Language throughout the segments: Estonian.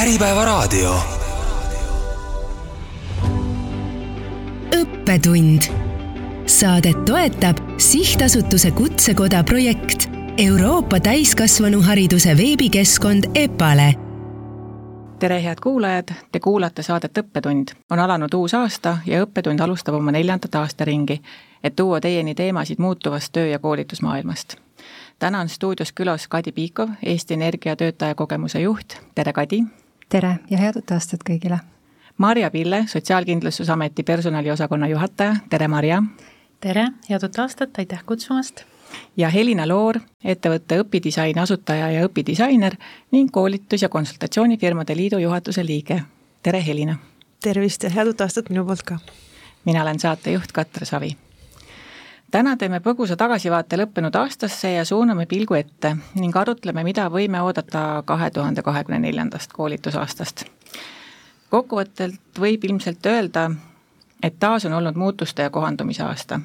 Äripäevaraadio. õppetund. Saadet toetab sihtasutuse Kutsekoda projekt Euroopa täiskasvanuhariduse veebikeskkond EPALE tere, head kuulajad, te kuulate saadet Õppetund. on alanud uus aasta ja Õppetund alustab oma neljandat aastaringi, et tuua teieni teemasid muutuvast töö- ja koolitusmaailmast. täna on stuudios külas Kadi Piikov, Eesti Energia töötajakogemuse juht, tere Kadi! Tere ja head uut aastat kõigile! Marja Pille, Sotsiaalkindlustusameti personaliosakonna juhataja, tere Marja! tere, head uut aastat, aitäh kutsumast! ja Helina Loor, ettevõtte õpidisaini asutaja ja õpidisainer ning koolitus- ja konsultatsioonifirmade liidu juhatuse liige. tere, Helina! tervist ja head uut aastat minu poolt ka! mina olen saatejuht Katre Savi. Täna teeme põgusa tagasivaate lõppenud aastasse ja suuname pilgu ette ning arutleme, mida võime oodata kahe tuhande kahekümne neljandast koolitusaastast. kokkuvõttelt võib ilmselt öelda, et taas on olnud muutuste ja kohandumise aasta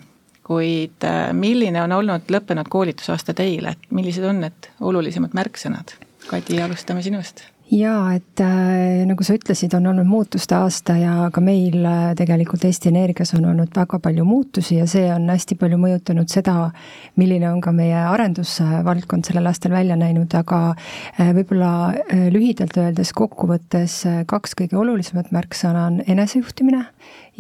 kuid äh, milline on olnud lõppenud koolitusaasta teile, et millised on need olulisemad märksõnad? Kadi, alustame sinust jaa, et äh, nagu sa ütlesid, on olnud muutuste aasta ja ka meil äh, tegelikult Eesti Energias on olnud väga palju muutusi ja see on hästi palju mõjutanud seda, milline on ka meie arendusvaldkond sellel aastal välja näinud, aga äh, võib-olla äh, lühidalt öeldes kokkuvõttes äh, kaks kõige olulisemat märksõna on enesejuhtimine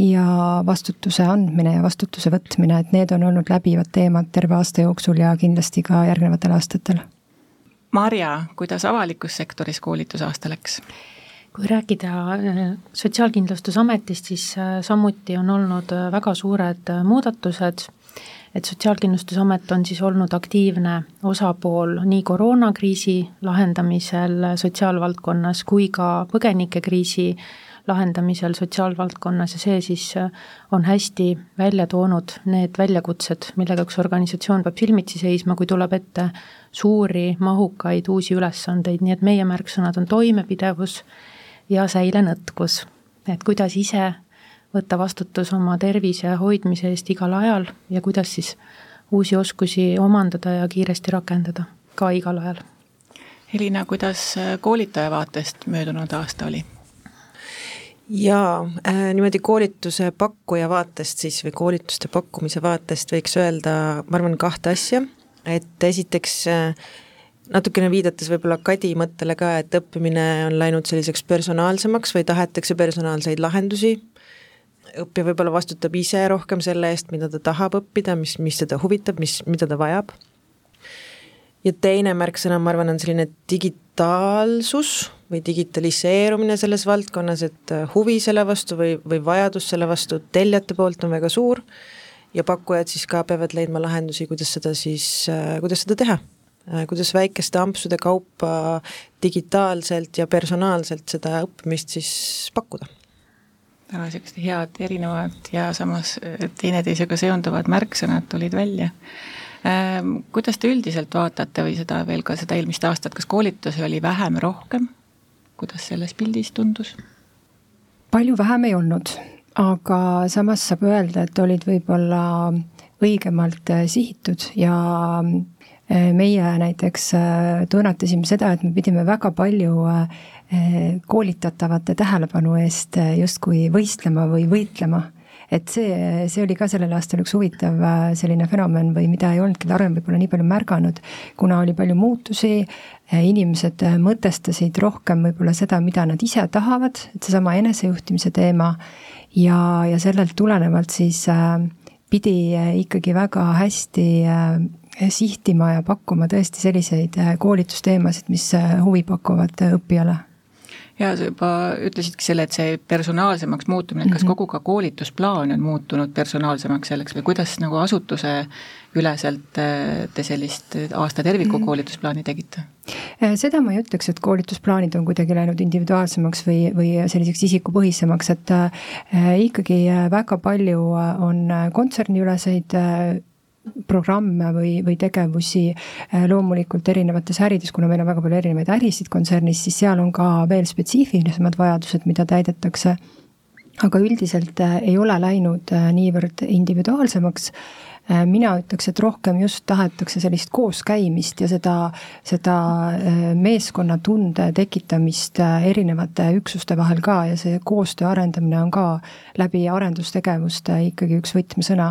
ja vastutuse andmine ja vastutuse võtmine, et need on olnud läbivad teemad terve aasta jooksul ja kindlasti ka järgnevatel aastatel. Marja, kuidas avalikus sektoris koolitusaasta läks? kui rääkida Sotsiaalkindlustusametist, siis samuti on olnud väga suured muudatused, et Sotsiaalkindlustusamet on siis olnud aktiivne osapool nii koroonakriisi lahendamisel sotsiaalvaldkonnas kui ka põgenikekriisi lahendamisel sotsiaalvaldkonnas ja see siis äh, on hästi välja toonud need väljakutsed, millega üks organisatsioon peab silmitsi seisma, kui tuleb ette suuri, mahukaid uusi ülesandeid, nii et meie märksõnad on toimepidevus ja säilenõtkus. et kuidas ise võtta vastutus oma tervise hoidmise eest igal ajal ja kuidas siis uusi oskusi omandada ja kiiresti rakendada ka igal ajal. Helina, kuidas koolitaja vaatest möödunud aasta oli? jaa äh,, niimoodi koolituse pakkuja vaatest siis või koolituste pakkumise vaatest võiks öelda, ma arvan, kahte asja, et esiteks äh, natukene viidates võib-olla Kadi mõttele ka, et õppimine on läinud selliseks personaalsemaks või tahetakse personaalseid lahendusi, õppija võib-olla vastutab ise rohkem selle eest, mida ta tahab õppida, mis, mis teda huvitab, mis, mida ta vajab. ja teine märksõna, ma arvan, on selline digitaalsus või digitaliseerumine selles valdkonnas, et äh, huvi selle vastu või, või vajadus selle vastu tellijate poolt on väga suur ja pakkujad siis ka peavad leidma lahendusi, kuidas seda siis, äh, kuidas seda teha. Äh, kuidas väikeste ampsude kaupa digitaalselt ja personaalselt seda õppimist siis pakkuda väga niisugused head erinevad ja samas teineteisega seonduvad märksõnad tulid välja kuidas te üldiselt vaatate või seda veel ka seda eelmist aastat, kas koolitusi oli vähem, rohkem? kuidas selles pildis tundus? palju vähem ei olnud, aga samas saab öelda, et olid võib-olla õigemalt äh, sihitud ja äh, meie näiteks äh, tunnetasime seda, et me pidime väga palju koolitatavate tähelepanu eest justkui võistlema või võitlema. Et see, see oli ka sellel aastal üks huvitav selline fenomen või mida ei olnudki varem võib-olla nii palju märganud, kuna oli palju muutusi, inimesed mõtestasid rohkem võib-olla seda, mida nad ise tahavad, et seesama enesejuhtimise teema ja, ja sellelt tulenevalt siis pidi ikkagi väga hästi sihtima ja pakkuma tõesti selliseid koolitusteemasid, mis huvi pakuvad õppijale ja sa juba ütlesidki selle, et see personaalsemaks muutumine, kas -hmm. kogu ka koolitusplaan on muutunud personaalsemaks selleks või kuidas nagu asutuse üleselt äh, te sellist aasta terviku mhm. koolitusplaani tegite? Äh, seda ma ei ütleks, et koolitusplaanid on kuidagi läinud individuaalsemaks või, või selliseks isikupõhisemaks, et äh, ikkagi väga palju on kontserniüleseid äh, programme või, või tegevusi äh, loomulikult erinevates ärides, kuna meil on väga palju erinevaid ärisid kontsernis, siis seal on ka veel spetsiifilisemad vajadused, mida täidetakse. aga üldiselt äh, ei ole läinud äh, niivõrd individuaalsemaks mina ütleks, et rohkem just tahetakse sellist kooskäimist ja seda, seda äh, meeskonnatunde tekitamist äh, erinevate üksuste vahel ka ja see koostöö arendamine on ka läbi arendustegevuste ikkagi üks võtmesõna.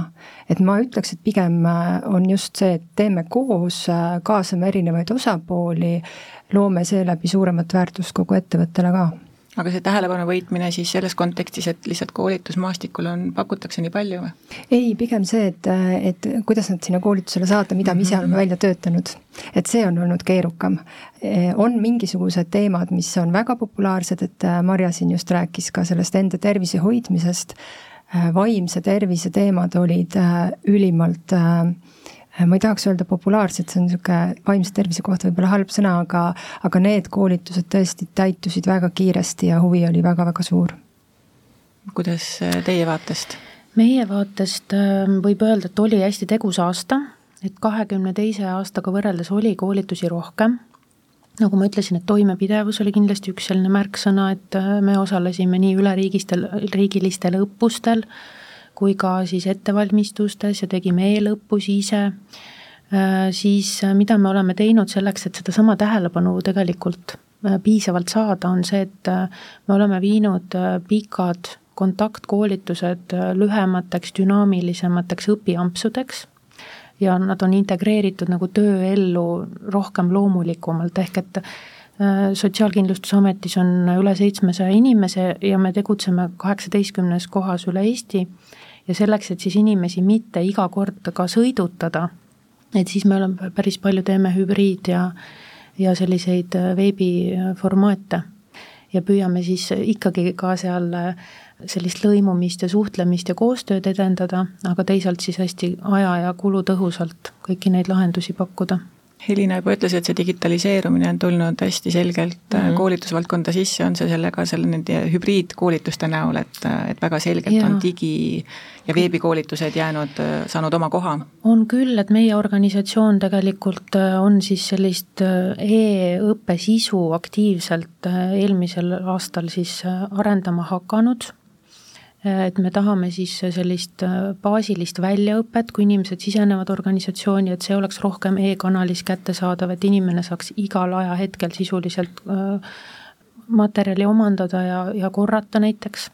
et ma ütleks, et pigem on just see, et teeme koos, kaasame erinevaid osapooli, loome seeläbi suuremat väärtust kogu ettevõttele ka aga see tähelepanu võitmine siis selles kontekstis, et lihtsalt koolitusmaastikul on, pakutakse nii palju või? ei, pigem see, et, et kuidas nad sinna koolitusele saata, mida me ise oleme välja töötanud. et see on olnud keerukam. on mingisugused teemad, mis on väga populaarsed, et Marja siin just rääkis ka sellest enda tervise hoidmisest, vaimse tervise teemad olid ülimalt äh, Äh, ma ei tahaks öelda populaarsed, see on niisugune vaimse tervise kohta võib-olla halb sõna, aga, aga need koolitused tõesti täitusid väga kiiresti ja huvi oli väga-väga suur. kuidas äh, teie vaatest? meie vaatest ähm, võib öelda, et oli hästi tegus aasta, et kahekümne teise aastaga võrreldes oli koolitusi rohkem, nagu ma ütlesin, et toimepidevus oli kindlasti üks selline märksõna, et äh, me osalesime nii üleriigistel, riigilistel õppustel, kui ka siis ettevalmistustes ja tegime e-lõppusi ise, äh, siis äh, mida me oleme teinud selleks, et sedasama tähelepanu tegelikult äh, piisavalt saada, on see, et me oleme viinud pikad kontaktkoolitused lühemateks, dünaamilisemateks õpiampsudeks ja nad on integreeritud nagu tööellu rohkem loomulikumalt, ehk et Sotsiaalkindlustusametis on üle seitsmesaja inimese ja me tegutseme kaheksateistkümnes kohas üle Eesti ja selleks, et siis inimesi mitte iga kord ka sõidutada, et siis me oleme päris palju teeme hübriid ja, ja selliseid äh, veebiformaate. Ja püüame siis ikkagi ka seal äh, sellist lõimumist ja suhtlemist ja koostööd edendada, aga teisalt siis hästi aja ja kulutõhusalt kõiki neid lahendusi pakkuda Helina juba ütles, et see digitaliseerumine on tulnud hästi selgelt mm -hmm. koolitusvaldkonda sisse, on see sellega, selle nende hübriidkoolituste näol, et, et väga selgelt ja. on digi- ja veebikoolitused jäänud, saanud oma koha? on küll, et meie organisatsioon tegelikult äh, on siis sellist äh, e-õppe sisu aktiivselt eelmisel aastal siis arendama hakanud et me tahame siis sellist äh, baasilist väljaõpet, kui inimesed sisenevad organisatsiooni, et see oleks rohkem e-kanalis kättesaadav, et inimene saaks igal ajahetkel sisuliselt äh, materjali omandada ja, ja korrata näiteks.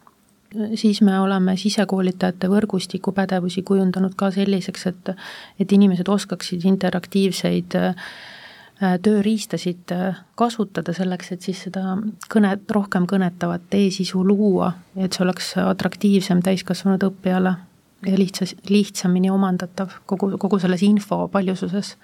siis me oleme sisekoolitajate võrgustiku pädevusi kujundanud ka selliseks, et, et inimesed oskaksid interaktiivseid äh, Äh, tööriistasid äh, kasutada selleks, et siis seda kõnet, rohkem kõnetavat e-sisu luua, et see oleks atraktiivsem täiskasvanud õppijale ja lihtsas, lihtsamini omandatav kogu, kogu selles info paljususes.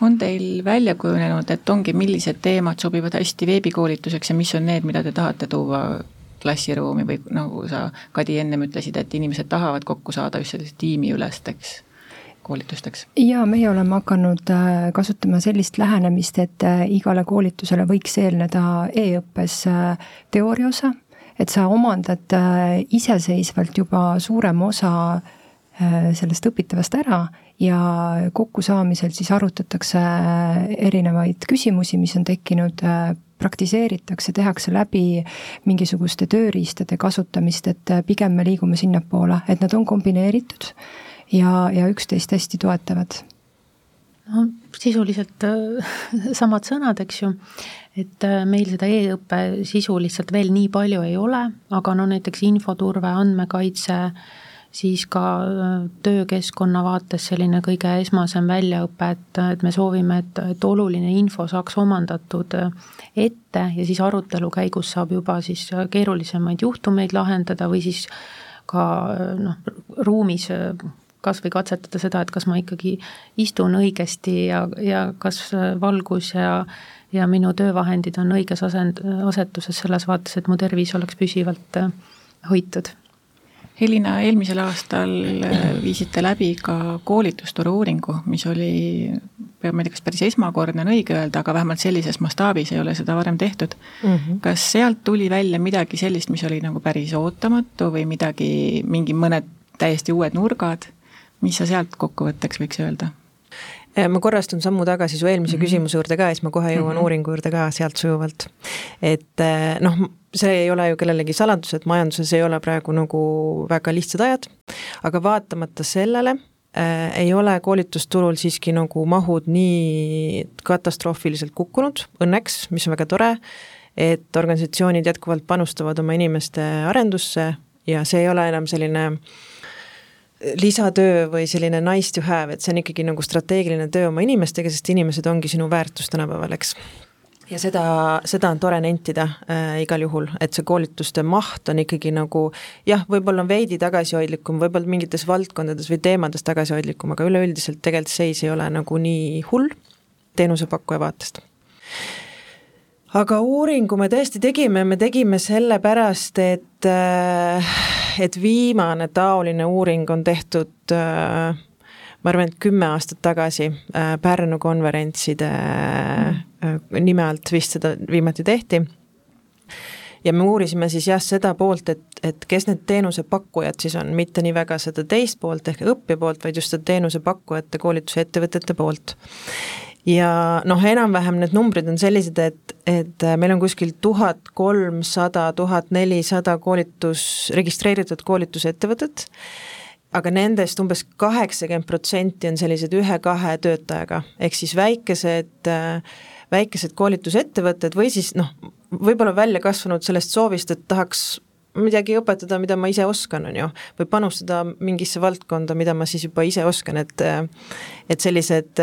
on teil välja kujunenud, et ongi, millised teemad sobivad hästi veebikoolituseks ja mis on need, mida te tahate tuua klassiruumi või nagu sa, Kadi, ennem ütlesid, et inimesed tahavad kokku saada just sellist tiimiülesteks koolitusteks? jaa, meie oleme hakanud äh, kasutama sellist lähenemist, et äh, igale koolitusele võiks eelneda e-õppes äh, teooriaosa, et sa omandad iseseisvalt juba suurema osa sellest õpitavast ära ja kokkusaamisel siis arutatakse erinevaid küsimusi, mis on tekkinud, praktiseeritakse, tehakse läbi mingisuguste tööriistade kasutamist, et pigem me liigume sinnapoole, et nad on kombineeritud ja, ja üksteist hästi toetavad? no sisuliselt äh, samad sõnad, eks ju, et äh, meil seda e-õppe sisu lihtsalt veel nii palju ei ole, aga no näiteks infoturve, andmekaitse, siis ka äh, töökeskkonna vaates selline kõige esmasem väljaõpe, et, et me soovime, et, et oluline info saaks omandatud ette ja siis arutelu käigus saab juba siis keerulisemaid juhtumeid lahendada või siis ka noh, ruumis kas või katsetada seda, et kas ma ikkagi istun õigesti ja, ja kas valgus ja ja minu töövahendid on õiges asend, asetuses selles vaates, et mu tervis oleks püsivalt äh, hoitud. Helina, eelmisel aastal äh, viisite läbi ka koolitusturu uuringu, mis oli, ma ei tea, kas päris esmakordne on õige öelda, aga vähemalt sellises mastaabis ei ole seda varem tehtud mm. -hmm. kas sealt tuli välja midagi sellist, mis oli nagu päris ootamatu või midagi, mingi mõned täiesti uued nurgad mis sa sealt kokkuvõtteks võiks öelda? Äh, ma korrastun sammu tagasi su eelmise mm -hmm. küsimuse juurde ka ja siis ma kohe jõuan mm -hmm. uuringu juurde ka sealt sujuvalt. et äh, noh, see ei ole ju kellelegi saladus, et majanduses ei ole praegu nagu väga lihtsad ajad, aga vaatamata sellele äh, ei ole koolitusturul siiski nagu mahud nii katastroofiliselt kukkunud, õnneks, mis on väga tore, et organisatsioonid jätkuvalt panustavad oma inimeste arendusse ja see ei ole enam selline lisatöö või selline nice to have, et see on ikkagi nagu strateegiline töö oma inimestega, sest inimesed ongi sinu väärtus tänapäeval, eks ja seda, seda on tore nentida äh, igal juhul, et see koolituste maht on ikkagi nagu jah, võib-olla on veidi tagasihoidlikum, võib-olla mingites valdkondades või teemades tagasihoidlikum, aga üleüldiselt tegelikult seis ei ole nagu nii hull teenusepakkuja vaatest. Aga uuringu me tõesti tegime, me tegime sellepärast, et äh, et viimane taoline uuring on tehtud äh, ma arvan, et kümme aastat tagasi äh, Pärnu konverentside mm. nime alt vist seda viimati tehti. ja me uurisime siis jah, seda poolt, et, et kes need teenusepakkujad siis on, mitte nii väga seda teist poolt ehk õppija poolt, vaid just seda teenusepakkujate, koolitusettevõtete poolt ja noh, enam-vähem need numbrid on sellised, et, et meil on kuskil tuhat kolmsada, tuhat nelisada koolitus, registreeritud koolitusettevõtet aga nendest umbes kaheksakümmend protsenti on sellised ühe-kahe töötajaga, ehk siis väikesed, väikesed koolitusettevõtted või siis noh, võib-olla välja kasvanud sellest soovist, et tahaks midagi õpetada, mida ma ise oskan, on ju, või panustada mingisse valdkonda, mida ma siis juba ise oskan, et et sellised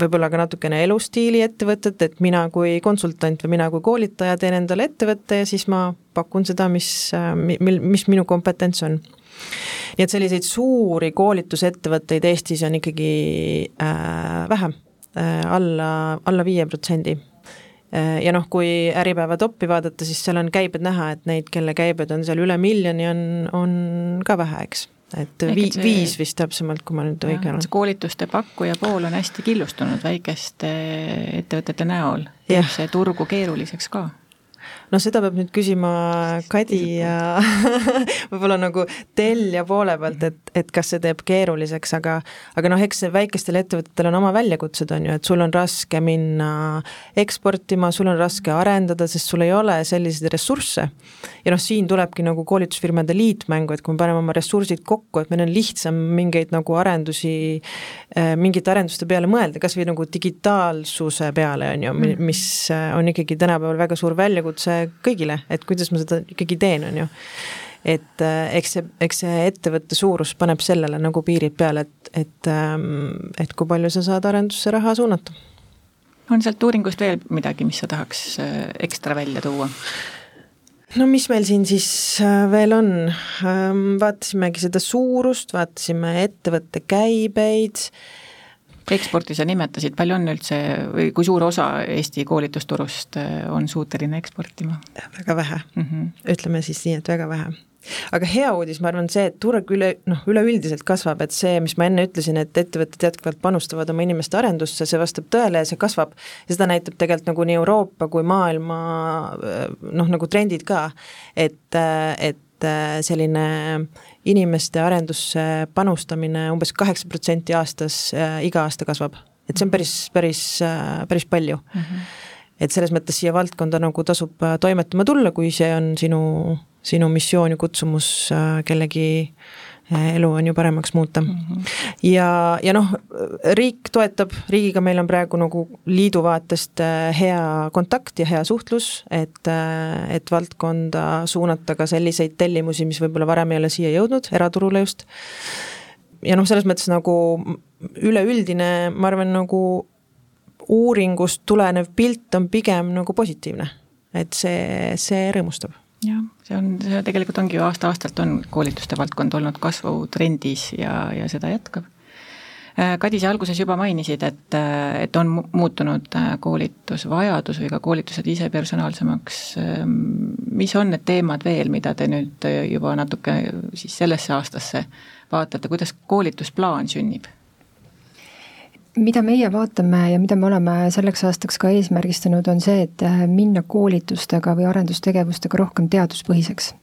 võib-olla ka natukene elustiili ettevõtted, et mina kui konsultant või mina kui koolitaja teen endale ettevõtte ja siis ma pakun seda, mis, mil, mis minu kompetents on. Nii et selliseid suuri koolitusettevõtteid Eestis on ikkagi äh, vähe äh,, alla, alla viie protsendi. äh, ja noh, kui Äripäeva toppi vaadata, siis seal on käibed näha, et neid, kelle käibed on seal üle miljoni, on, on ka vähe, eks. Et vii-, viis vist täpsemalt, kui ma nüüd õige olen. koolituste pakkuja pool on hästi killustunud väikeste ettevõtete näol, teeb see turgu keeruliseks ka no seda peab nüüd küsima Kadi ja võib-olla nagu tellija poole pealt, et, et kas see teeb keeruliseks, aga aga noh, eks väikestel ettevõtetel on oma väljakutsed, on ju, et sul on raske minna eksportima, sul on raske arendada, sest sul ei ole selliseid ressursse. ja noh, siin tulebki nagu koolitusfirmade liit mängu, et kui me paneme oma ressursid kokku, et meil on lihtsam mingeid nagu arendusi, eh, mingite arenduste peale mõelda, kas või nagu digitaalsuse peale, on ju, mm. mis on ikkagi tänapäeval väga suur väljakutse kõigile, et kuidas ma seda ikkagi teen, on ju. et äh, eks see, eks see ettevõtte suurus paneb sellele nagu piirid peale, et, et, ähm, et kui palju sa saad arendusse raha suunata. on sealt uuringust veel midagi, mis sa tahaks äh, ekstra välja tuua? no mis meil siin siis äh, veel on, ähm, vaatasimegi seda suurust, vaatasime ettevõtte käibeid eksporti sa nimetasid, palju on üldse või kui suur osa Eesti koolitusturust äh, on suuteline eksportima? väga vähe mm, -hmm. ütleme siis nii, et väga vähe aga hea uudis, ma arvan, see, et turg üle, noh, üleüldiselt kasvab, et see, mis ma enne ütlesin, et ettevõtted jätkuvalt panustavad oma inimeste arendusse, see vastab tõele ja see kasvab. ja seda näitab tegelikult nagu nii Euroopa kui maailma noh, nagu trendid ka, et, et selline inimeste arendusse panustamine umbes kaheksa protsenti aastas äh, iga aasta kasvab. et see on päris, päris, äh, päris palju mm. -hmm. et selles mõttes siia valdkonda nagu tasub äh, toimetama tulla, kui see on sinu, sinu missioon ja kutsumus kellegi äh, elu on ju paremaks muuta mm. -hmm. ja, ja noh, riik toetab, riigiga meil on praegu nagu liidu vaatest eh, hea kontakt ja hea suhtlus, et, eh, et valdkonda suunata ka selliseid tellimusi, mis võib-olla varem ei ole siia jõudnud, eraturule just. ja noh, selles mõttes nagu üleüldine, ma arvan, nagu uuringust tulenev pilt on pigem nagu positiivne. et see, see rõõmustab jah, see on, see tegelikult ongi ju aasta-aastalt on koolituste valdkond olnud kasvutrendis ja, ja seda jätkab. Äh, Kadi, sa alguses juba mainisid, et, et on muutunud äh, koolitusvajadus või ka koolitused ise personaalsemaks. Ähm, mis on need teemad veel, mida te nüüd juba natuke siis sellesse aastasse vaatate, kuidas koolitusplaan sünnib? Mida meie vaatame ja mida me oleme selleks aastaks ka eesmärgistanud, on see, et äh, minna koolitustega või arendustegevustega rohkem teaduspõhiseks.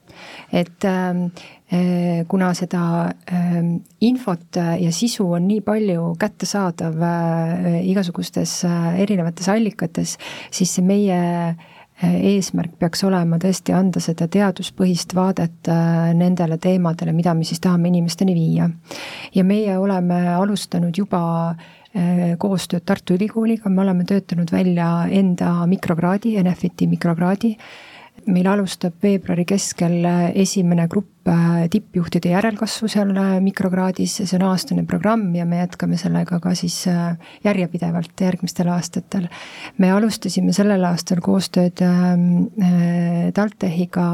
et ähm, äh, kuna seda äh, infot ja sisu on nii palju kättesaadav äh, igasugustes äh, erinevates allikates, siis see meie eesmärk peaks olema tõesti anda seda teaduspõhist vaadet nendele teemadele, mida me siis tahame inimesteni viia. ja meie oleme alustanud juba koostööd Tartu Ülikooliga, me oleme töötanud välja enda mikrokraadi, Enefiti mikrokraadi meil alustab veebruari keskel esimene grupp äh, tippjuhtide järelkasvu seal äh, mikrokraadis, see on aastane programm ja me jätkame sellega ka siis äh, järjepidevalt järgmistel aastatel. me alustasime sellel aastal koostööd ähm, TalTechiga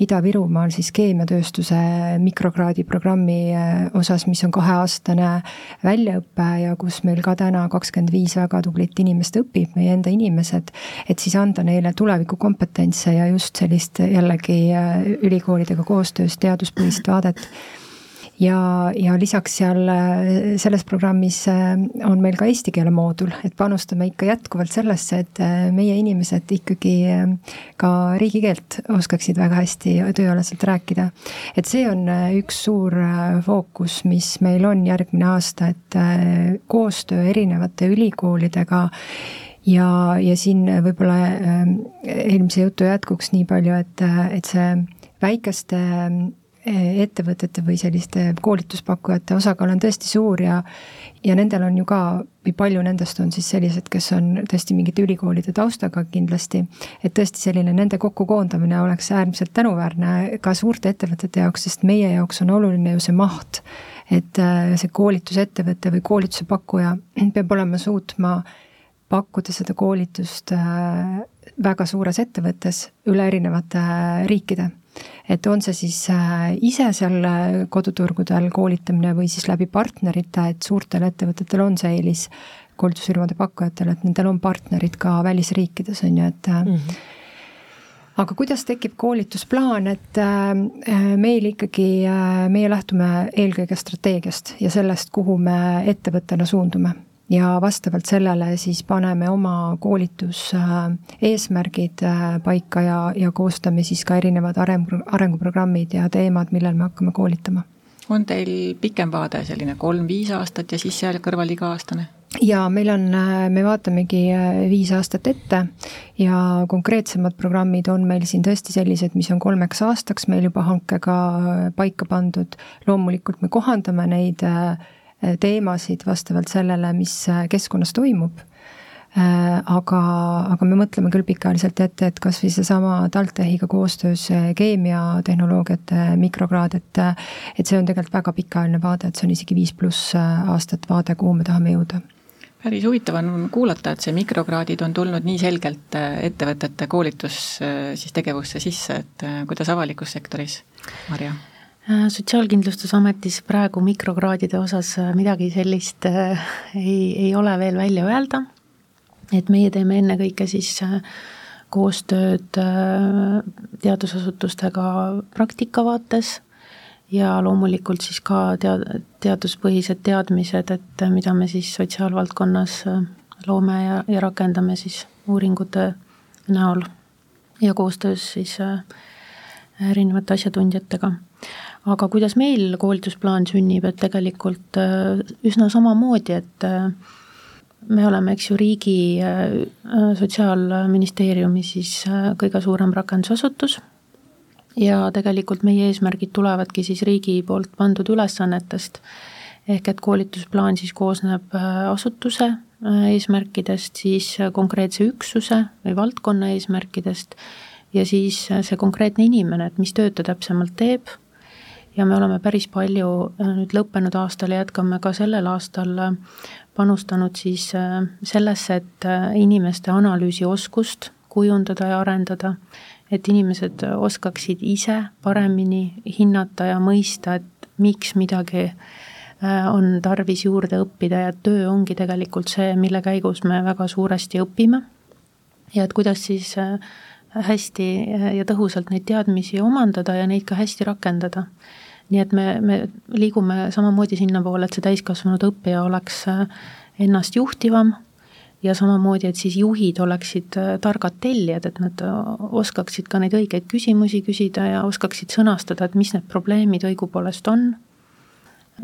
Ida-Virumaal siis keemiatööstuse mikrokraadi programmi osas, mis on kaheaastane väljaõpe ja kus meil ka täna kakskümmend viis väga tublit inimest õpib, meie enda inimesed, et siis anda neile tulevikukompetentse ja just sellist jällegi äh, ülikoolidega koostöös teaduspõhist vaadet ja, ja lisaks seal äh, selles programmis äh, on meil ka eesti keele moodul, et panustame ikka jätkuvalt sellesse, et meie inimesed ikkagi ka riigikeelt oskaksid väga hästi tööalaselt rääkida. et see on üks suur fookus, mis meil on järgmine aasta, et koostöö erinevate ülikoolidega ja, ja siin võib-olla eelmise jutu jätkuks nii palju, et, et see väikeste ähm, ettevõtete või selliste koolituspakkujate osakaal on tõesti suur ja ja nendel on ju ka, või palju nendest on siis sellised, kes on tõesti mingite ülikoolide taustaga kindlasti, et tõesti selline nende kokkukoondamine oleks äärmiselt tänuväärne ka suurte ettevõtete jaoks, sest meie jaoks on oluline ju see maht. et äh, see koolitusettevõte või koolituse pakkuja peab olema suutma pakkuda seda koolitust äh, väga suures ettevõttes üle erinevate riikide. Et on see siis äh, ise seal koduturgudel koolitamine või siis läbi partnerite, et suurtel ettevõtetel on see eelis koolitusfirmade pakkujatel, et nendel on partnerid ka välisriikides, on ju, et mm -hmm aga kuidas tekib koolitusplaan, et meil ikkagi, meie lähtume eelkõige strateegiast ja sellest, kuhu me ettevõttena suundume ja vastavalt sellele siis paneme oma koolituseesmärgid äh, äh, paika ja, ja koostame siis ka erinevad arengu, arenguprogrammid ja teemad, millel me hakkame koolitama. on teil pikem vaade, selline kolm-viis aastat ja siis seal kõrval iga-aastane? ja meil on, äh, me vaatamegi viis aastat ette ja konkreetsemad programmid on meil siin tõesti sellised, mis on kolmeks aastaks meil juba hankega paika pandud. loomulikult me kohandame neid äh, Äh, teemasid vastavalt sellele, mis äh, keskkonnas toimub. Äh, aga, aga me mõtleme küll pikaajaliselt ette, et kasvõi seesama TalTechiga koostöös keemiatehnoloogiate mikrokraad, et et see on tegelikult väga pikaajaline vaade, et see on isegi viis pluss aastat vaade, kuhu me tahame jõuda päris huvitav on kuulata, et see mikrokraadid on tulnud nii selgelt ettevõtete koolitus siis tegevusse sisse, et kuidas avalikus sektoris, Marja? Äh, sotsiaalkindlustusametis praegu mikrokraadide osas äh, midagi sellist äh, ei, ei ole veel välja öelda. et meie teeme ennekõike siis koostööd teadusasutustega praktika vaates ja loomulikult siis ka tead-, teaduspõhised teadmised, et mida me siis sotsiaalvaldkonnas loome ja, ja rakendame siis uuringute näol ja koostöös siis erinevate asjatundjatega aga kuidas meil koolitusplaan sünnib, et tegelikult äh, üsna samamoodi, et äh, me oleme, eks ju, riigi äh, sotsiaalministeeriumi siis kõige suurem rakendusasutus. Ja tegelikult meie eesmärgid tulevadki siis riigi poolt pandud ülesannetest, ehk et koolitusplaan siis koosneb asutuse eesmärkidest, siis konkreetse üksuse või valdkonna eesmärkidest ja siis see konkreetne inimene, et mis tööd ta täpsemalt teeb ja me oleme päris palju äh, nüüd lõppenud aastal ja jätkame ka sellel aastal äh, panustanud siis äh, sellesse, et inimeste analüüsioskust kujundada ja arendada, et inimesed oskaksid ise paremini hinnata ja mõista, et miks midagi on tarvis juurde õppida ja töö ongi tegelikult see, mille käigus me väga suuresti õpime. ja et kuidas siis hästi ja tõhusalt neid teadmisi omandada ja neid ka hästi rakendada nii et me, me liigume samamoodi sinnapoole, et see täiskasvanud õppija oleks äh, ennast juhtivam ja samamoodi, et siis juhid oleksid äh, targad tellijad, et nad oskaksid ka neid õigeid küsimusi küsida ja oskaksid sõnastada, et mis need probleemid õigupoolest on,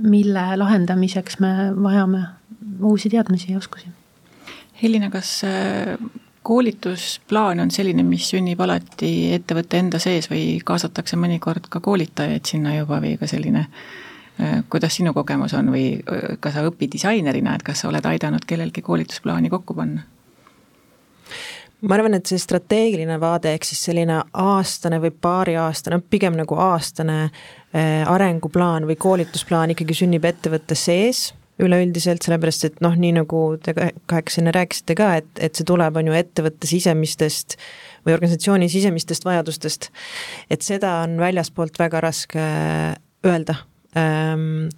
mille lahendamiseks me vajame uusi teadmisi ja oskusi. Helina, kas koolitusplaan on selline, mis sünnib alati ettevõtte enda sees või kaasatakse mõnikord ka koolitajaid sinna juba või ka selline äh, kuidas sinu kogemus on või äh, ka sa õpidisainerina, et kas sa oled aidanud kellelgi koolitusplaani kokku panna? ma arvan, et see strateegiline vaade, ehk siis selline aastane või paariaastane, pigem nagu aastane äh, arenguplaan või koolitusplaan ikkagi sünnib ettevõtte sees üleüldiselt, sellepärast et noh, nii nagu te kahekesi enne rääkisite ka, et, et see tuleb, on ju, ettevõtte sisemistest või organisatsiooni sisemistest vajadustest. et seda on väljaspoolt väga raske öelda ähm,.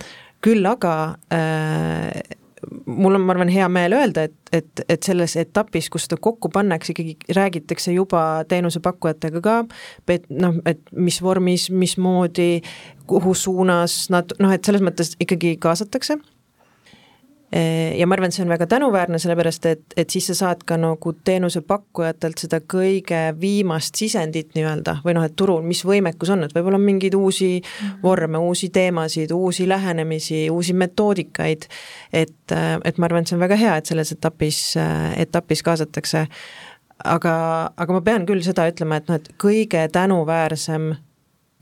küll aga äh, mul on, ma arvan, hea meel öelda, et, et, et selles etapis, kus seda kokku pannakse, ikkagi räägitakse juba teenusepakkujatega ka, et noh, et mis vormis, mismoodi, kuhu suunas nad noh, et selles mõttes ikkagi kaasatakse ja ma arvan, et see on väga tänuväärne, sellepärast et, et siis sa saad ka nagu teenusepakkujatelt seda kõige viimast sisendit nii-öelda või noh, et turul, mis võimekus on, et võib-olla on mingeid uusi mhm. vorme, uusi teemasid, uusi lähenemisi, uusi metoodikaid, et, et ma arvan, et see on väga hea, et selles etapis, etapis kaasatakse. aga, aga ma pean küll seda ütlema, et noh, et kõige tänuväärsem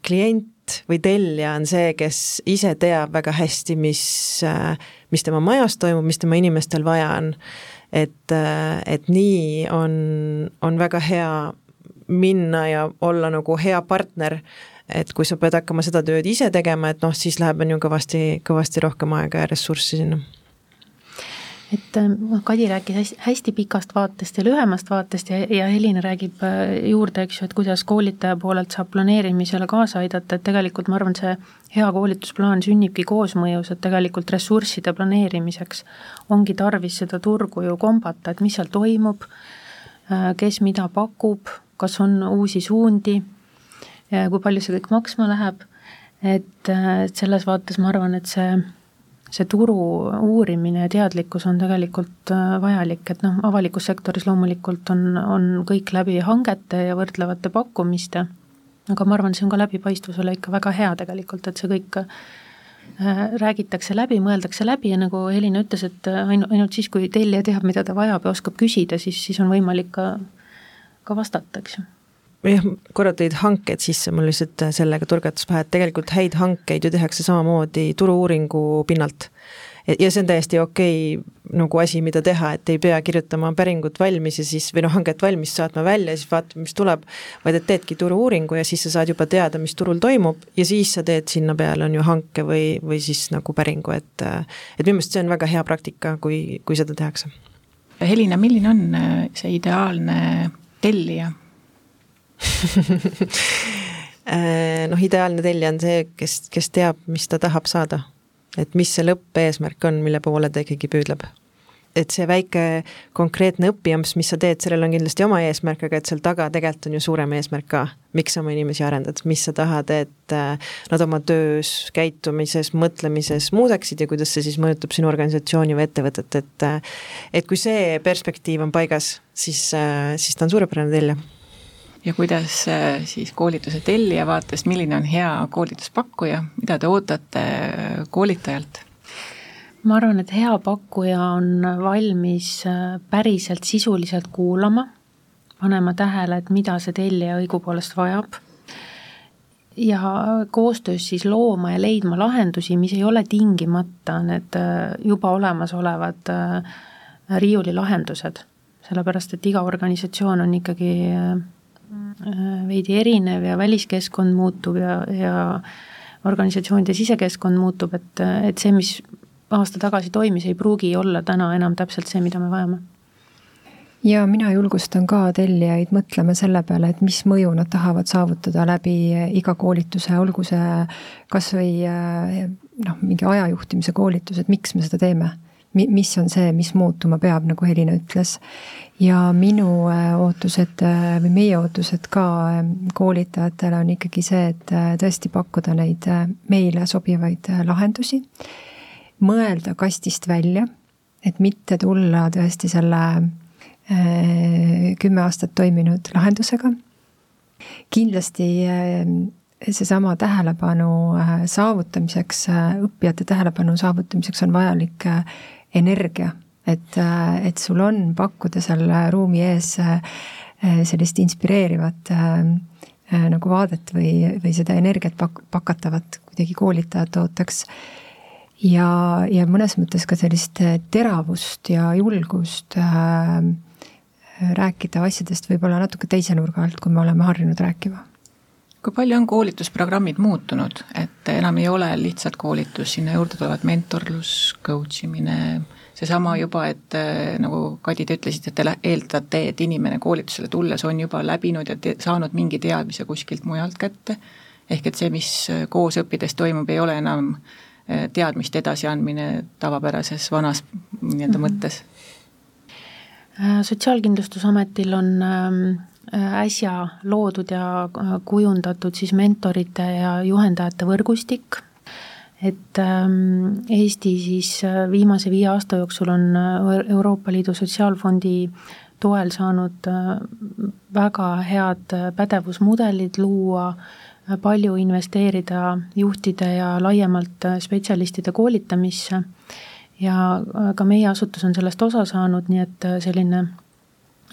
klient või tellija on see, kes ise teab väga hästi, mis, mis tema majas toimub, mis tema inimestel vaja on. et, et nii on, on väga hea minna ja olla nagu hea partner, et kui sa pead hakkama seda tööd ise tegema, et noh, siis läheb, on ju kõvasti, kõvasti rohkem aega ja ressurssi sinna et noh, Kadi rääkis hästi, hästi pikast vaatest ja lühemast vaatest ja, ja Helina räägib äh, juurde, eks ju, et kuidas koolitaja poolelt saab planeerimisele kaasa aidata, et tegelikult ma arvan, see hea koolitusplaan sünnibki koosmõjus, et tegelikult ressursside planeerimiseks ongi tarvis seda turgu ju kombata, et mis seal toimub, äh, kes mida pakub, kas on uusi suundi, kui palju see kõik maksma läheb, et selles vaates ma arvan, et see see turu uurimine ja teadlikkus on tegelikult äh, vajalik, et noh, avalikus sektoris loomulikult on, on kõik läbi hangete ja võrdlevate pakkumiste, aga ma arvan, see on ka läbipaistvusele ikka väga hea tegelikult, et see kõik äh, räägitakse läbi, mõeldakse läbi ja nagu Helina ütles, et ainu-, ainult siis, kui tellija teab, mida ta vajab ja oskab küsida, siis, siis on võimalik ka, ka vastata, eks ju jah, korra tõid hanked sisse, mul lihtsalt sellega turgatas pähe, et tegelikult häid hankeid ju tehakse samamoodi turu-uuringu pinnalt. ja see on täiesti okei okay, nagu asi, mida teha, et ei pea kirjutama päringut valmis ja siis, või noh, hanget valmis saatma välja ja siis vaatame, mis tuleb, vaid et teedki turu-uuringu ja siis sa saad juba teada, mis turul toimub ja siis sa teed sinna peale, on ju, hanke või, või siis nagu päringu, et et minu meelest see on väga hea praktika, kui, kui seda tehakse. Helina, milline on see ideaalne tellija äh, noh, ideaalne tellija on see, kes, kes teab, mis ta tahab saada. et mis see lõppeesmärk on, mille poole ta ikkagi püüdleb. et see väike konkreetne õppijamps, mis sa teed, sellel on kindlasti oma eesmärk, aga et seal taga tegelikult on ju suurem eesmärk ka. miks sa oma inimesi arendad, mis sa tahad, et äh, nad oma töös, käitumises, mõtlemises muudaksid ja kuidas see siis mõjutab sinu organisatsiooni või ettevõtet, et äh, et kui see perspektiiv on paigas, siis, siis ta on suurepärane tellija ja kuidas äh, siis koolituse tellija vaatest, milline on hea koolituspakkuja, mida te ootate äh, koolitajalt? ma arvan, et hea pakkuja on valmis äh, päriselt sisuliselt kuulama, panema tähele, et mida see tellija õigupoolest vajab ja koostöös siis looma ja leidma lahendusi, mis ei ole tingimata need juba olemasolevad riiulilahendused. sellepärast, et iga organisatsioon on ikkagi veidi erinev ja väliskeskkond muutub ja, ja organisatsioonide sisekeskkond muutub, et, et see, mis aasta tagasi toimis, ei pruugi olla täna enam täpselt see, mida me vajame. Ja mina julgustan ka tellijaid mõtlema selle peale, et mis mõju nad tahavad saavutada läbi iga koolituse, olgu see kas või äh, noh, mingi ajajuhtimise koolitus, et miks me seda teeme mis on see, mis muutuma peab, nagu Helina ütles. ja minu äh, ootused äh, või meie ootused ka ähm, koolitajatele on ikkagi see, et äh, tõesti pakkuda neid meile sobivaid lahendusi, mõelda kastist välja, et mitte tulla tõesti selle kümme aastat toiminud lahendusega. kindlasti seesama tähelepanu saavutamiseks, õppijate tähelepanu saavutamiseks on vajalik energia et, et sul on pakkuda seal ruumi ees sellist inspireerivat nagu vaadet või, või seda energiat pak-, pakatavat kuidagi koolitajate ootaks ja, ja mõnes mõttes ka sellist teravust ja julgust äh, rääkida asjadest võib-olla natuke teise nurga alt, kui me oleme harjunud rääkima. Kui palju on koolitusprogrammid muutunud, et enam ei ole lihtsalt koolitus, sinna juurde tulevad mentorlus, coach imine, seesama juba, et äh, nagu Kadi, te ütlesite, et te eeldate, et inimene koolitusele tulles on juba läbinud ja te, saanud mingi teadmise kuskilt mujalt kätte, ehk et see, mis koos õppides toimub, ei ole enam äh, teadmiste edasiandmine tavapärases vanas nii-öelda mm -hmm. mõttes. Äh, sotsiaalkindlustusametil on äh, äsja loodud ja äh, kujundatud siis mentorite ja juhendajate võrgustik, et ähm, Eesti siis viimase viie aasta jooksul on Euroopa Liidu Sotsiaalfondi toel saanud väga head pädevusmudelid luua, palju investeerida juhtide ja laiemalt spetsialistide koolitamisse. Ja äh, ka meie asutus on sellest osa saanud, nii et äh, selline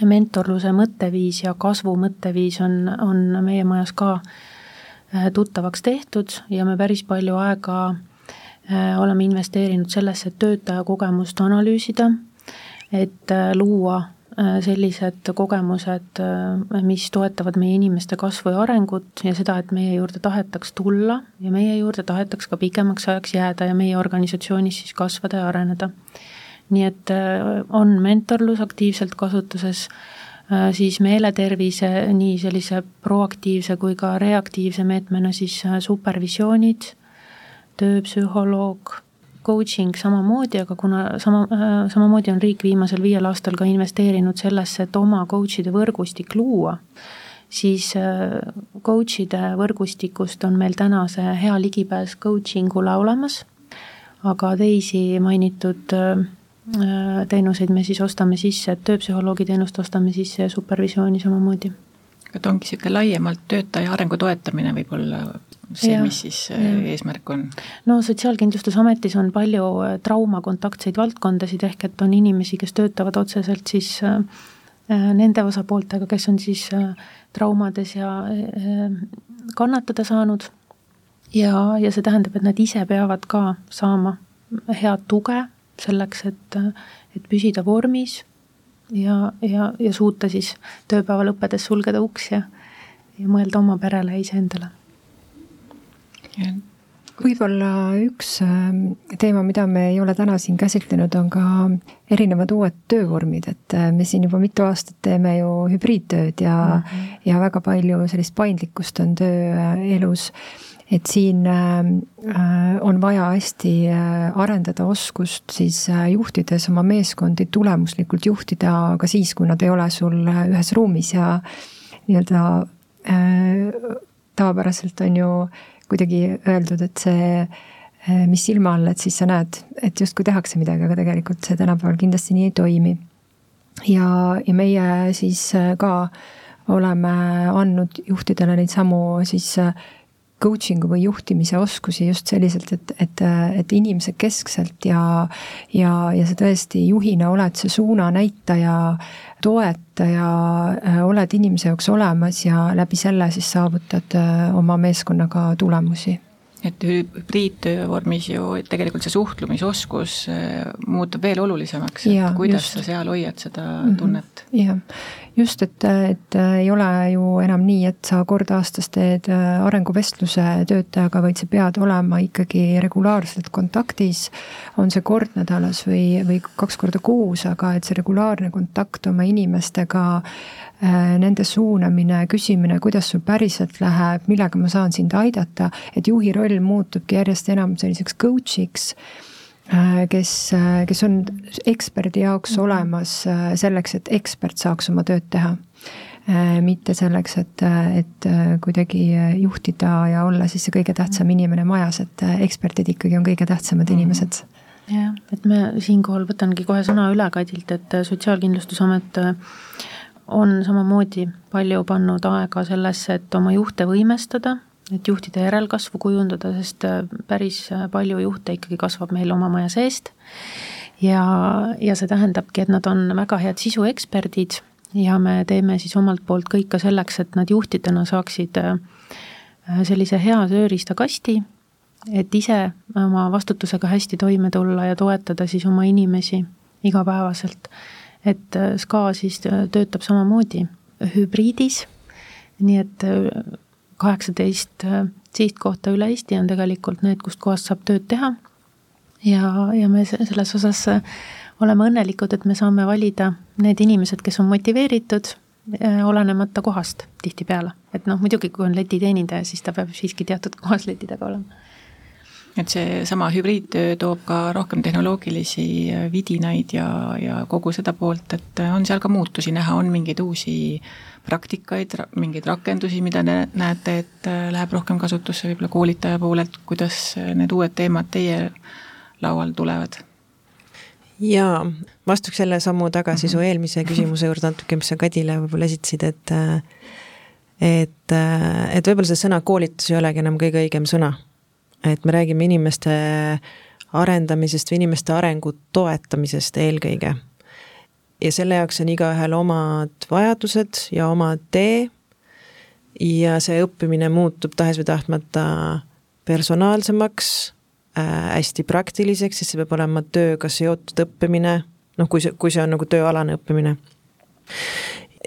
mentorluse mõtteviis ja kasvu mõtteviis on, on meie majas ka äh, tuttavaks tehtud ja me päris palju aega oleme investeerinud sellesse, et töötaja kogemust analüüsida, et luua Äh, sellised kogemused, äh, mis toetavad meie inimeste kasvu ja arengut ja seda, et meie juurde tahetaks tulla ja meie juurde tahetaks ka pikemaks ajaks jääda ja meie organisatsioonis siis kasvada ja areneda. Nii et äh, on mentorlus aktiivselt kasutuses, siis meeletervise nii sellise proaktiivse kui ka reaktiivse meetmena siis supervisioonid, tööpsühholoog coaching samamoodi, aga kuna sama, äh, samamoodi on riik viimasel viiel aastal ka investeerinud sellesse, et oma coach'ide võrgustik luua, siis äh, coach'ide võrgustikust on meil täna see hea ligipääs coaching ule olemas, aga teisi mainitud äh, teenuseid me siis ostame sisse, et tööpsühholoogi teenust ostame sisse ja supervisiooni samamoodi. et ongi niisugune laiemalt töötaja arengu toetamine võib-olla see, mis siis äh, ja. eesmärk on? no Sotsiaalkindlustusametis on palju äh, traumakontaktseid valdkondasid, ehk et on inimesi, kes töötavad otseselt siis äh, nende osapooltega, kes on siis traumades ja kannatada saanud. ja, ja see tähendab, et nad ise peavad ka saama head tuge selleks, et, et püsida vormis ja, ja, ja suuta siis tööpäeva lõppedes sulgeda uks ja, ja mõelda oma perele ja iseendale võib-olla üks ähm, teema, mida me ei ole täna siin käsitlenud, on ka erinevad uued töövormid, et äh, me siin juba mitu aastat teeme ju hübriidtööd ja mm, -hmm. ja väga palju sellist paindlikkust on tööelus. Et siin ähm, äh, on vaja hästi äh, arendada oskust siis juhtides oma meeskondi tulemuslikult juhtida ka siis, kui nad ei ole sul ühes ruumis ja nii-öelda tavapäraselt on ju äh, kuidagi öeldud, et see, mis silma all, et siis sa näed, et justkui tehakse midagi, aga tegelikult see tänapäeval kindlasti nii ei toimi. ja, ja meie siis ka oleme andnud juhtidele neid samu siis eh, coaching'u või juhtimise oskusi just selliselt, et, et, et inimese keskselt ja, ja, ja sa tõesti juhina oled see suunanäitaja, toetaja, oled inimese jaoks olemas ja läbi selle siis saavutad oma meeskonnaga tulemusi et hübriidtöö vormis ju tegelikult see suhtlemisoskus äh, muutub veel olulisemaks, et ja, kuidas just. sa seal hoiad seda mhm. tunnet. jah, just, et, et äh, ei ole ju enam nii, et sa kord aastas teed äh, arenguvestluse töötajaga, vaid sa pead olema ikkagi regulaarselt kontaktis. on see kord nädalas või, või kaks korda kuus, aga et see regulaarne kontakt oma inimestega Äh, nende suunamine, küsimine, kuidas sul päriselt läheb, millega ma saan sind aidata, et juhi roll muutubki järjest enam selliseks coach'iks kes, äh, kes on eksperdi jaoks mhm. olemas selleks, et ekspert saaks oma tööd teha. mitte selleks, et, et kuidagi juhtida ja olla siis see kõige tähtsam mhm. inimene majas, et eksperdid ikkagi on kõige tähtsamad mhm. inimesed jah, et me siinkohal võtangi kohe sõna üle Kadilt, et Sotsiaalkindlustusamet on samamoodi palju pannud aega sellesse, et oma juhte võimestada, et juhtide järelkasvu kujundada, sest äh, päris äh, palju juhte ikkagi kasvab meil oma maja seest ja, ja see tähendabki, et nad on väga head sisueksperdid ja me teeme siis omalt poolt kõik ka selleks, et nad juhtidena saaksid äh, sellise hea tööriistakasti, et ise oma vastutusega hästi toime tulla ja toetada siis oma inimesi igapäevaselt. et SKA siis töötab samamoodi hübriidis, nii et kaheksateist sihtkohta üle Eesti on tegelikult need, kust kohast saab tööd teha. ja, ja me selles osas oleme õnnelikud, et me saame valida need inimesed, kes on motiveeritud, eh, olenemata kohast tihtipeale. et noh, muidugi, kui on letiteenindaja, siis ta peab siiski teatud kohas leti taga olema et seesama hübriidtöö toob ka rohkem tehnoloogilisi eh, vidinaid ja, ja kogu seda poolt, et on seal ka muutusi näha, on mingeid uusi praktikaid, mingeid rakendusi, mida te näete, et läheb rohkem kasutusse võib-olla koolitaja poolelt, kuidas need uued teemad teie laual tulevad? jaa, vastuks jälle sammu tagasi mm -hmm. su mhm. eelmise küsimuse juurde natuke, mis sa Kadile võib-olla esitasid, et et, et võib-olla see sõna koolitus ei olegi enam kõige õigem sõna. et me räägime inimeste arendamisest või inimeste arengu toetamisest eelkõige. Ja selle jaoks on igaühel omad vajadused ja oma tee ja see õppimine muutub tahes või tahtmata personaalsemaks äh, hästi praktiliseks, sest see peab olema tööga seotud õppimine, noh, kui see, kui see on nagu tööalane õppimine.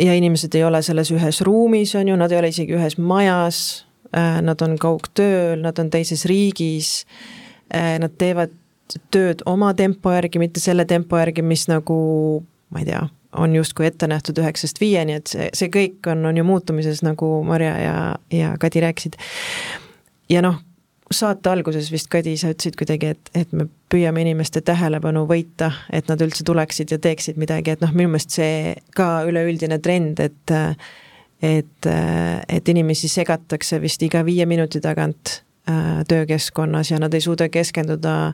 ja inimesed ei ole selles ühes ruumis, on ju, nad ei ole isegi ühes majas äh,, nad on kaugtööl, nad on teises riigis äh,, nad teevad tööd oma tempo järgi, mitte selle tempo järgi, mis nagu ma ei tea, on justkui ette nähtud üheksast viieni, et see, see kõik on, on ju muutumises, nagu Marja ja, ja Kadi rääkisid. ja noh, saate alguses vist, Kadi, sa ütlesid kuidagi, et, et me püüame inimeste tähelepanu võita, et nad üldse tuleksid ja teeksid midagi, et noh, minu meelest see ka üleüldine trend, et et, et inimesi segatakse vist iga viie minuti tagant töökeskkonnas ja nad ei suuda keskenduda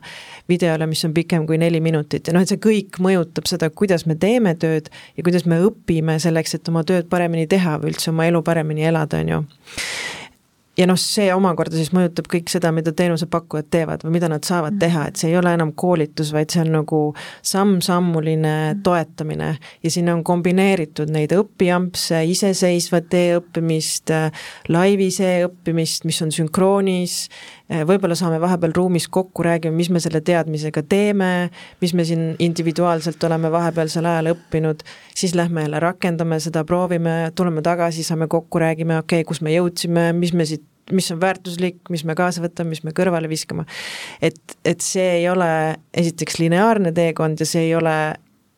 videole, mis on pikem kui neli minutit. Ja noh, et see kõik mõjutab seda, kuidas me teeme tööd ja kuidas me õpime selleks, et oma tööd paremini teha või üldse oma elu paremini elada, on ju ja noh, see omakorda siis mõjutab kõik seda, mida teenusepakkujad teevad või mida nad saavad teha, et see ei ole enam koolitus, vaid see on nagu samm-sammuline toetamine. Ja sinna on kombineeritud neid õpiampse, iseseisvat e-õppimist, laivis e-õppimist, mis on sünkroonis, võib-olla saame vahepeal ruumis kokku, räägime, mis me selle teadmisega teeme, mis me siin individuaalselt oleme vahepealsel ajal õppinud, siis lähme jälle rakendame seda, proovime, tuleme tagasi, saame kokku, räägime, okei okay,, kus me jõudsime, mis me siit mis on väärtuslik, mis me kaasa võtame, mis me kõrvale viskame. et, et see ei ole esiteks lineaarne teekond ja see ei ole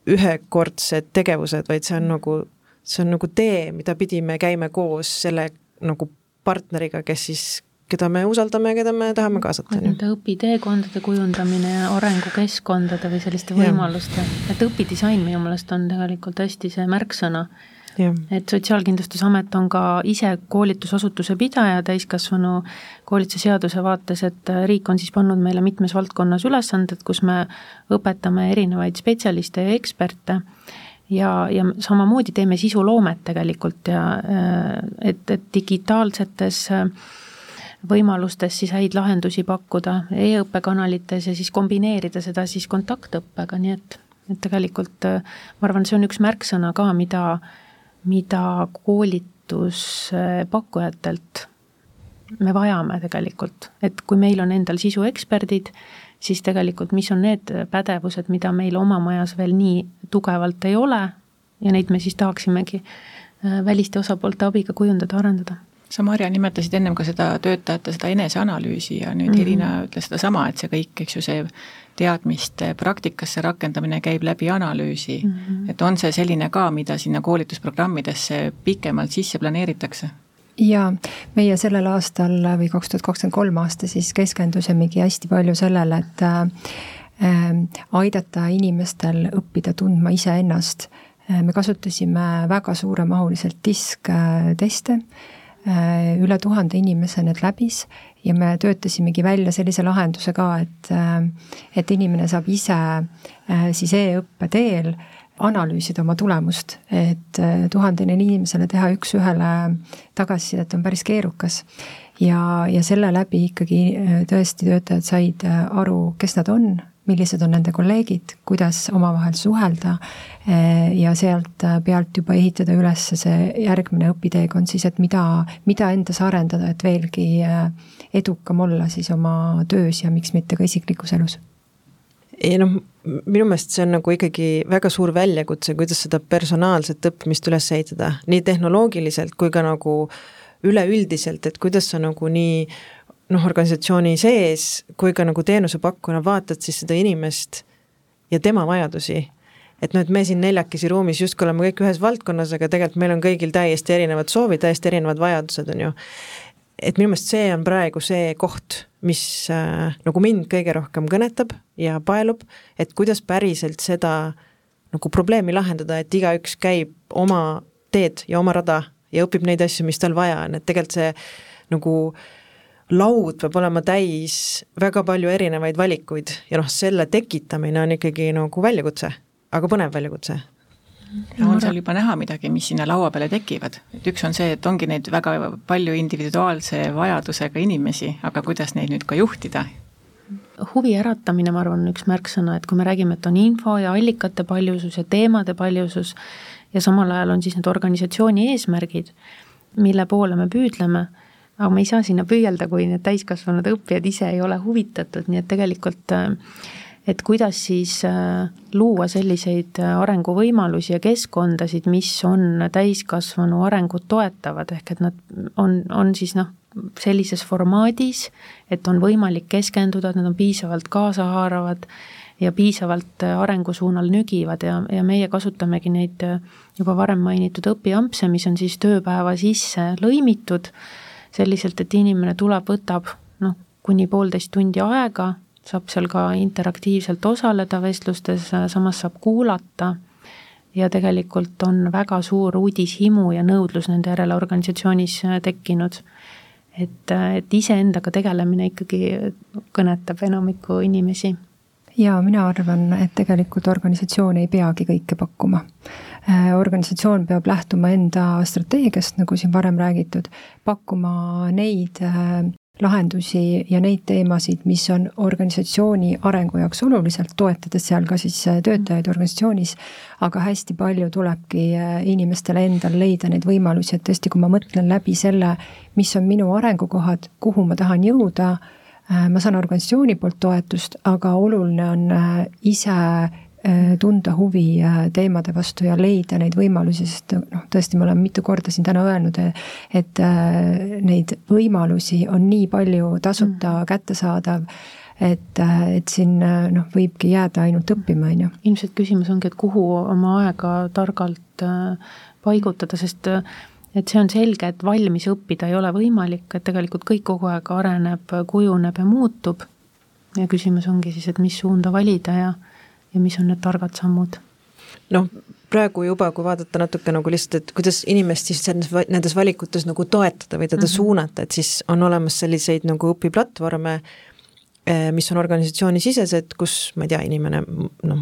ühekordsed tegevused, vaid see on nagu, see on nagu tee, mida pidi me käime koos selle nagu partneriga, kes siis keda me usaldame ja keda me tahame kaasata. Nende õpiteekondade kujundamine ja arengukeskkondade või selliste võimaluste, et õpidisain minu meelest on tegelikult hästi see märksõna. Et Sotsiaalkindlustusamet on ka ise koolitusasutuse pidaja täiskasvanu koolituse seaduse vaates, et riik on siis pannud meile mitmes valdkonnas ülesanded, kus me õpetame erinevaid spetsialiste ja eksperte. Ja, ja samamoodi teeme sisuloomet tegelikult ja et, et digitaalsetes võimalustes siis häid lahendusi pakkuda e-õppekanalites ja siis kombineerida seda siis kontaktõppega, nii et, et tegelikult ma arvan, see on üks märksõna ka, mida mida koolituspakkujatelt me vajame tegelikult, et kui meil on endal sisueksperdid, siis tegelikult mis on need pädevused, mida meil oma majas veel nii tugevalt ei ole ja neid me siis tahaksimegi äh, väliste osapoolte abiga kujundada, arendada sa, Marja, nimetasid ennem ka seda töötajate seda eneseanalüüsi ja nüüd mm -hmm. Irina ütles sedasama, et see kõik, eks ju, see teadmiste praktikasse rakendamine käib läbi analüüsi mm. -hmm. et on see selline ka, mida sinna koolitusprogrammidesse pikemalt sisse planeeritakse? jaa, meie sellel aastal või kaks tuhat kakskümmend kolm aasta siis keskendusimegi hästi palju sellele, et äh, aidata inimestel õppida tundma iseennast. Äh, me kasutasime väga suuremahuliselt diskteste äh, Äh, üle tuhande inimese need läbis ja me töötasimegi välja sellise lahenduse ka, et, äh, et inimene saab ise äh, siis e-õppe teel analüüsida oma tulemust, et tuhandele inimesele teha üks-ühele tagasisidet on päris keerukas. ja, ja selle läbi ikkagi tõesti töötajad said aru, kes nad on, millised on nende kolleegid, kuidas omavahel suhelda eh, ja sealt pealt juba ehitada üles see järgmine õpiteekond siis, et mida, mida endas arendada, et veelgi eh, edukam olla siis oma töös ja miks mitte ka isiklikus elus. Ei noh, minu meelest see on nagu ikkagi väga suur väljakutse, kuidas seda personaalset õppimist üles ehitada, nii tehnoloogiliselt kui ka nagu üleüldiselt, et kuidas sa nagu nii noh, organisatsiooni sees kui ka nagu teenusepakkujana vaatad siis seda inimest ja tema vajadusi. et noh, et me siin neljakesi ruumis justkui oleme kõik ühes valdkonnas, aga tegelikult meil on kõigil täiesti erinevad soovid, täiesti erinevad vajadused, on ju. et minu meelest see on praegu see koht, mis äh, nagu mind kõige rohkem kõnetab ja paelub, et kuidas päriselt seda nagu probleemi lahendada, et igaüks käib oma teed ja oma rada ja õpib neid asju, mis tal vaja on, et tegelikult see nagu laud peab olema täis väga palju erinevaid valikuid ja noh, selle tekitamine on ikkagi nagu väljakutse, aga põnev väljakutse ja on seal juba näha midagi, mis sinna laua peale tekivad, et üks on see, et ongi neid väga palju individuaalse vajadusega inimesi, aga kuidas neid nüüd ka juhtida? huvi äratamine, ma arvan, on üks märksõna, et kui me räägime, et on info ja allikate paljusus ja teemade paljusus ja samal ajal on siis need organisatsiooni eesmärgid, mille poole me püüdleme, aga me ei saa sinna püüelda, kui need täiskasvanud õppijad ise ei ole huvitatud, nii et tegelikult äh, et kuidas siis äh, luua selliseid äh, arenguvõimalusi ja keskkondasid, mis on täiskasvanu arengut toetavad, ehk et nad on, on siis noh, sellises formaadis, et on võimalik keskenduda, et nad on piisavalt kaasahaaravad ja piisavalt äh, arengu suunal nügivad. Ja, ja meie kasutamegi neid juba varem mainitud õpiampse, mis on siis tööpäeva sisse lõimitud, selliselt, et inimene tuleb, võtab noh, kuni poolteist tundi aega saab seal ka interaktiivselt osaleda vestlustes, samas saab kuulata ja tegelikult on väga suur uudishimu ja nõudlus nende järele organisatsioonis tekkinud. et, et iseendaga tegelemine ikkagi kõnetab enamikku inimesi ja mina arvan, et tegelikult organisatsioon ei peagi kõike pakkuma. Organisatsioon peab lähtuma enda strateegiast, nagu siin varem räägitud, pakkuma neid lahendusi ja neid teemasid, mis on organisatsiooni arengu jaoks oluliselt, toetades seal ka siis äh, töötajaid organisatsioonis, aga hästi palju tulebki äh, inimestel endal leida neid võimalusi, et tõesti, kui ma mõtlen läbi selle, mis on minu arengukohad, kuhu ma tahan jõuda, äh, ma saan organisatsiooni poolt toetust, aga oluline on ise Äh, tunda huvi äh, teemade vastu ja leida neid võimalusi, sest noh, tõesti, me oleme mitu korda siin täna öelnud, et äh, neid võimalusi on nii palju tasuta mm. kättesaadav et, et siin noh, võibki jääda ainult õppima, on ju. ilmselt küsimus ongi, et kuhu oma aega targalt paigutada, sest et see on selge, et valmis õppida ei ole võimalik, et tegelikult kõik kogu aeg areneb, kujuneb ja muutub. ja küsimus ongi siis, et mis suunda valida ja ja mis on need targad sammud? noh, praegu juba, kui vaadata natuke nagu lihtsalt, et kuidas inimest siis nendes, nendes valikutes nagu toetada või teda mm -hmm. suunata, et siis on olemas selliseid nagu õpiplatvorme, mis on organisatsioonisisesed, kus ma ei tea, inimene noh,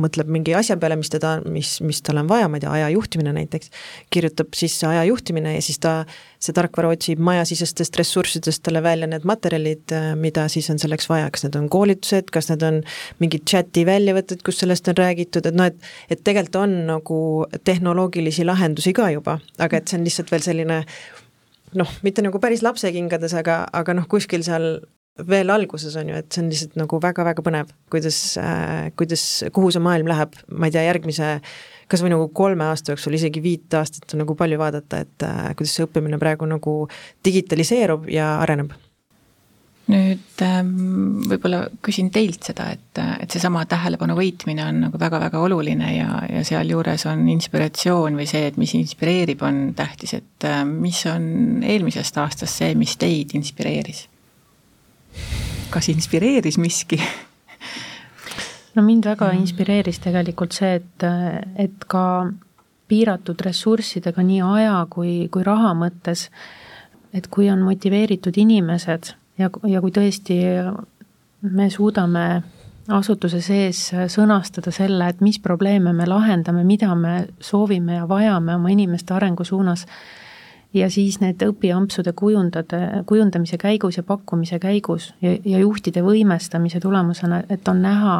mõtleb mingi asja peale, mis teda, mis, mis tal on vaja, ma ei tea, aja juhtimine näiteks, kirjutab sisse aja juhtimine ja siis ta, see tarkvara otsib majasisestest ressurssidest talle välja need materjalid, eh, mida siis on selleks vaja, kas need on koolitused, kas need on mingid chati väljavõtted, kus sellest on räägitud, et noh, et et tegelikult on nagu tehnoloogilisi lahendusi ka juba, aga et see on lihtsalt veel selline noh, mitte nagu päris lapsekingades, aga, aga noh, kuskil seal veel alguses on ju, et see on lihtsalt nagu väga-väga põnev, kuidas äh,, kuidas, kuhu see maailm läheb, ma ei tea, järgmise kas või nagu kolme aasta jooksul, isegi viit aastat on nagu palju vaadata, et äh, kuidas see õppimine praegu nagu digitaliseerub ja areneb. Nüüd ähm, võib-olla küsin teilt seda, et, et seesama tähelepanu võitmine on nagu väga-väga oluline ja, ja sealjuures on inspiratsioon või see, et mis inspireerib, on tähtis, et äh, mis on eelmisest aastast see, mis teid inspireeris? Kas inspireeris miski? no mind väga inspireeris tegelikult see, et, et ka piiratud ressurssidega nii aja kui, kui raha mõttes, et kui on motiveeritud inimesed ja, ja kui tõesti me suudame asutuse sees sõnastada selle, et mis probleeme me lahendame, mida me soovime ja vajame oma inimeste arengu suunas, ja siis need õpiampsude kujundada, kujundamise käigus ja pakkumise käigus ja, ja juhtide võimestamise tulemusena, et on näha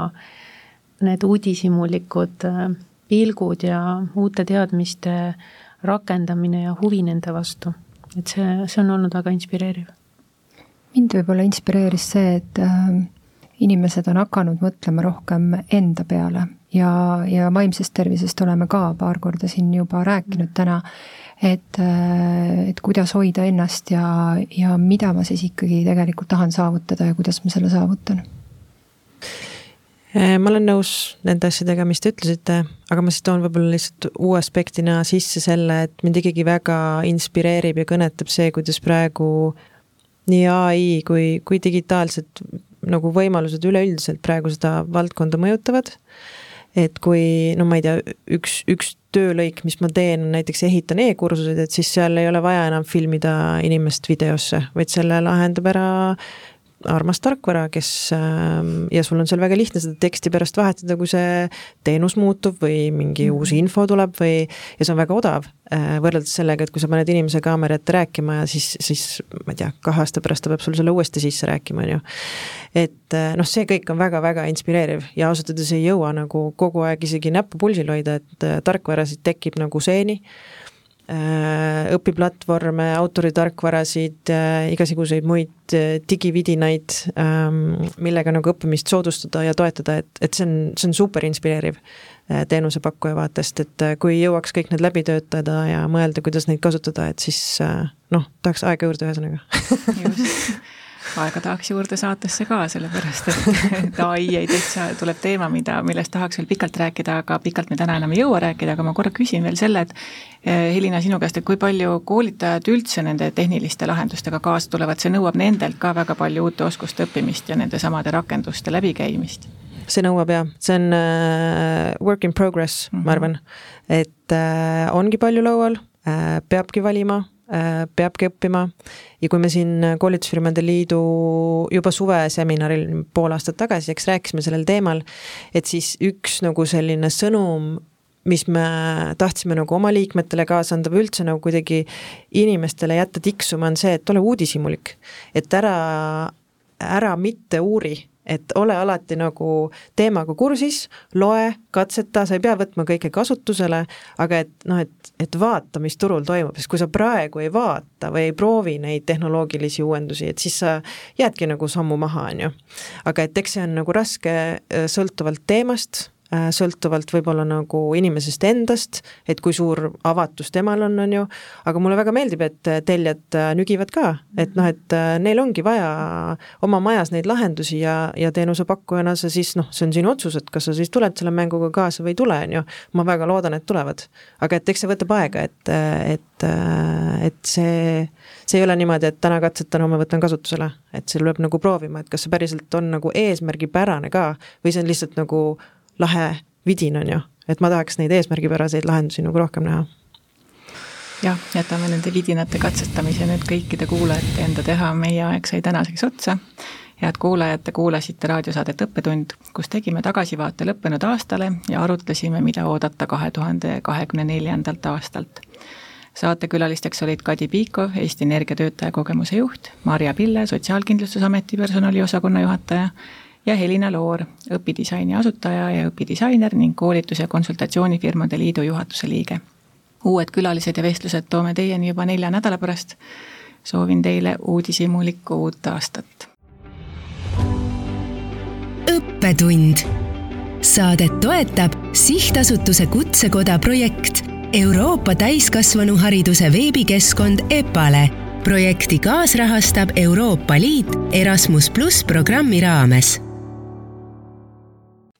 need uudishimulikud äh, pilgud ja uute teadmiste rakendamine ja huvi nende vastu. et see, see on olnud väga inspireeriv. mind võib-olla inspireeris see, et äh, inimesed on hakanud mõtlema rohkem enda peale. Ja, ja vaimsest tervisest oleme ka paar korda siin juba rääkinud täna, et, äh, et kuidas hoida ennast ja, ja mida ma siis ikkagi tegelikult tahan saavutada ja kuidas ma selle saavutan. Äh, ma olen nõus nende asjadega, mis te ütlesite, aga ma siis toon võib-olla lihtsalt uue aspektina sisse selle, et mind ikkagi väga inspireerib ja kõnetab see, kuidas praegu nii ai kui, kui digitaalsed nagu võimalused üleüldiselt praegu seda valdkonda mõjutavad. Et kui no ma ei tea, üks, üks töölõik, mis ma teen, näiteks ehitan e-kursuseid, et siis seal ei ole vaja enam filmida inimest videosse, vaid selle lahendab ära armas tarkvara, kes ähm, ja sul on seal väga lihtne seda teksti pärast vahetada, kui see teenus muutub või mingi mhm. uus info tuleb või ja see on väga odav, äh, võrreldes sellega, et kui sa paned inimese kaamera ette rääkima ja siis, siis ma ei tea, kahe aasta pärast ta peab sul selle uuesti sisse rääkima, on ju. et äh, noh, see kõik on väga-väga inspireeriv ja ausalt öeldes ei jõua nagu kogu aeg isegi näppu pulsil hoida, et äh, tarkvarasid tekib nagu seeni õpiplatvorme, autoritarkvarasid, äh, igasuguseid muid äh, digividinaid, ähm, millega nagu õppimist soodustada ja toetada, et, et see on, see on super inspireeriv teenusepakkuja vaatest, et kui jõuaks kõik need läbi töötada ja mõelda, kuidas neid kasutada, et siis noh, tahaks aega juurde, ühesõnaga. Just aega tahaks juurde saatesse ka, sellepärast et, ai ei täitsa tuleb teema, mida, millest tahaks veel pikalt rääkida, aga pikalt me täna enam ei jõua rääkida, aga ma korra küsin veel selle, et eh, Helina, sinu käest, et kui palju koolitajad üldse nende tehniliste lahendustega kaasa tulevad, see nõuab nendelt ka väga palju uute oskuste õppimist ja nende samade rakenduste läbikäimist? see nõuab jah, see on uh, work in progress mm, -hmm. ma mhm. arvan, et uh, ongi palju laual uh,, peabki valima peabki õppima ja kui me siin koolitusfirmade liidu juba suveseminaril pool aastat tagasi, eks rääkisime sellel teemal, et siis üks nagu selline sõnum, mis me tahtsime nagu oma liikmetele kaasa anda või üldse nagu kuidagi inimestele jätta tiksuma, on see, et ole uudishimulik. et ära, ära mitte uuri et ole alati nagu teemaga kursis, loe, katseta, sa ei pea võtma kõike kasutusele, aga et noh, et, et vaata, mis turul toimub, sest kui sa praegu ei vaata või ei proovi neid tehnoloogilisi uuendusi, et siis sa jäädki nagu sammu maha, on ju. aga et eks see on nagu raske sõltuvalt teemast sõltuvalt võib-olla nagu inimesest endast, et kui suur avatus temal on, on ju, aga mulle väga meeldib, et tellijad äh, nügivad ka, et noh, et äh, neil ongi vaja oma majas neid lahendusi ja, ja teenusepakkujana sa siis noh, see on sinu otsus, et kas sa siis tuled selle mänguga kaasa või ei tule, on ju. ma väga loodan, et tulevad. aga et eks see võtab aega, et, et, et see, see ei ole niimoodi, et täna katsetan, homme võtan kasutusele, et seal peab nagu proovima, et kas see päriselt on nagu eesmärgipärane ka või see on lihtsalt nagu lahe vidin, on ju, et ma tahaks neid eesmärgipäraseid lahendusi nagu rohkem näha jah, jätame nende vidinate katsetamise nüüd kõikide kuulajate enda teha, meie aeg sai tänaseks otsa. head kuulajad, te kuulasite raadiosaadet Õppetund, kus tegime tagasivaate lõppenud aastale ja arutlesime, mida oodata kahe tuhande kahekümne neljandalt aastalt. saatekülalisteks olid Kadi Piikov, Eesti Energia töötaja kogemuse juht, Marja Pille, Sotsiaalkindlustusameti personaliosakonna juhataja ja Helina Loor, õpidisaini asutaja ja õpidisainer ning koolitus- ja konsultatsioonifirmade liidu juhatuse liige. uued külalised ja vestlused toome teieni juba nelja nädala pärast. soovin teile uudishimulikku uut aastat. õppetund. Saadet toetab sihtasutuse Kutsekoda projekt Euroopa täiskasvanuhariduse veebikeskkond EPALE projekti kaasrahastab Euroopa Liit Erasmus pluss programmi raames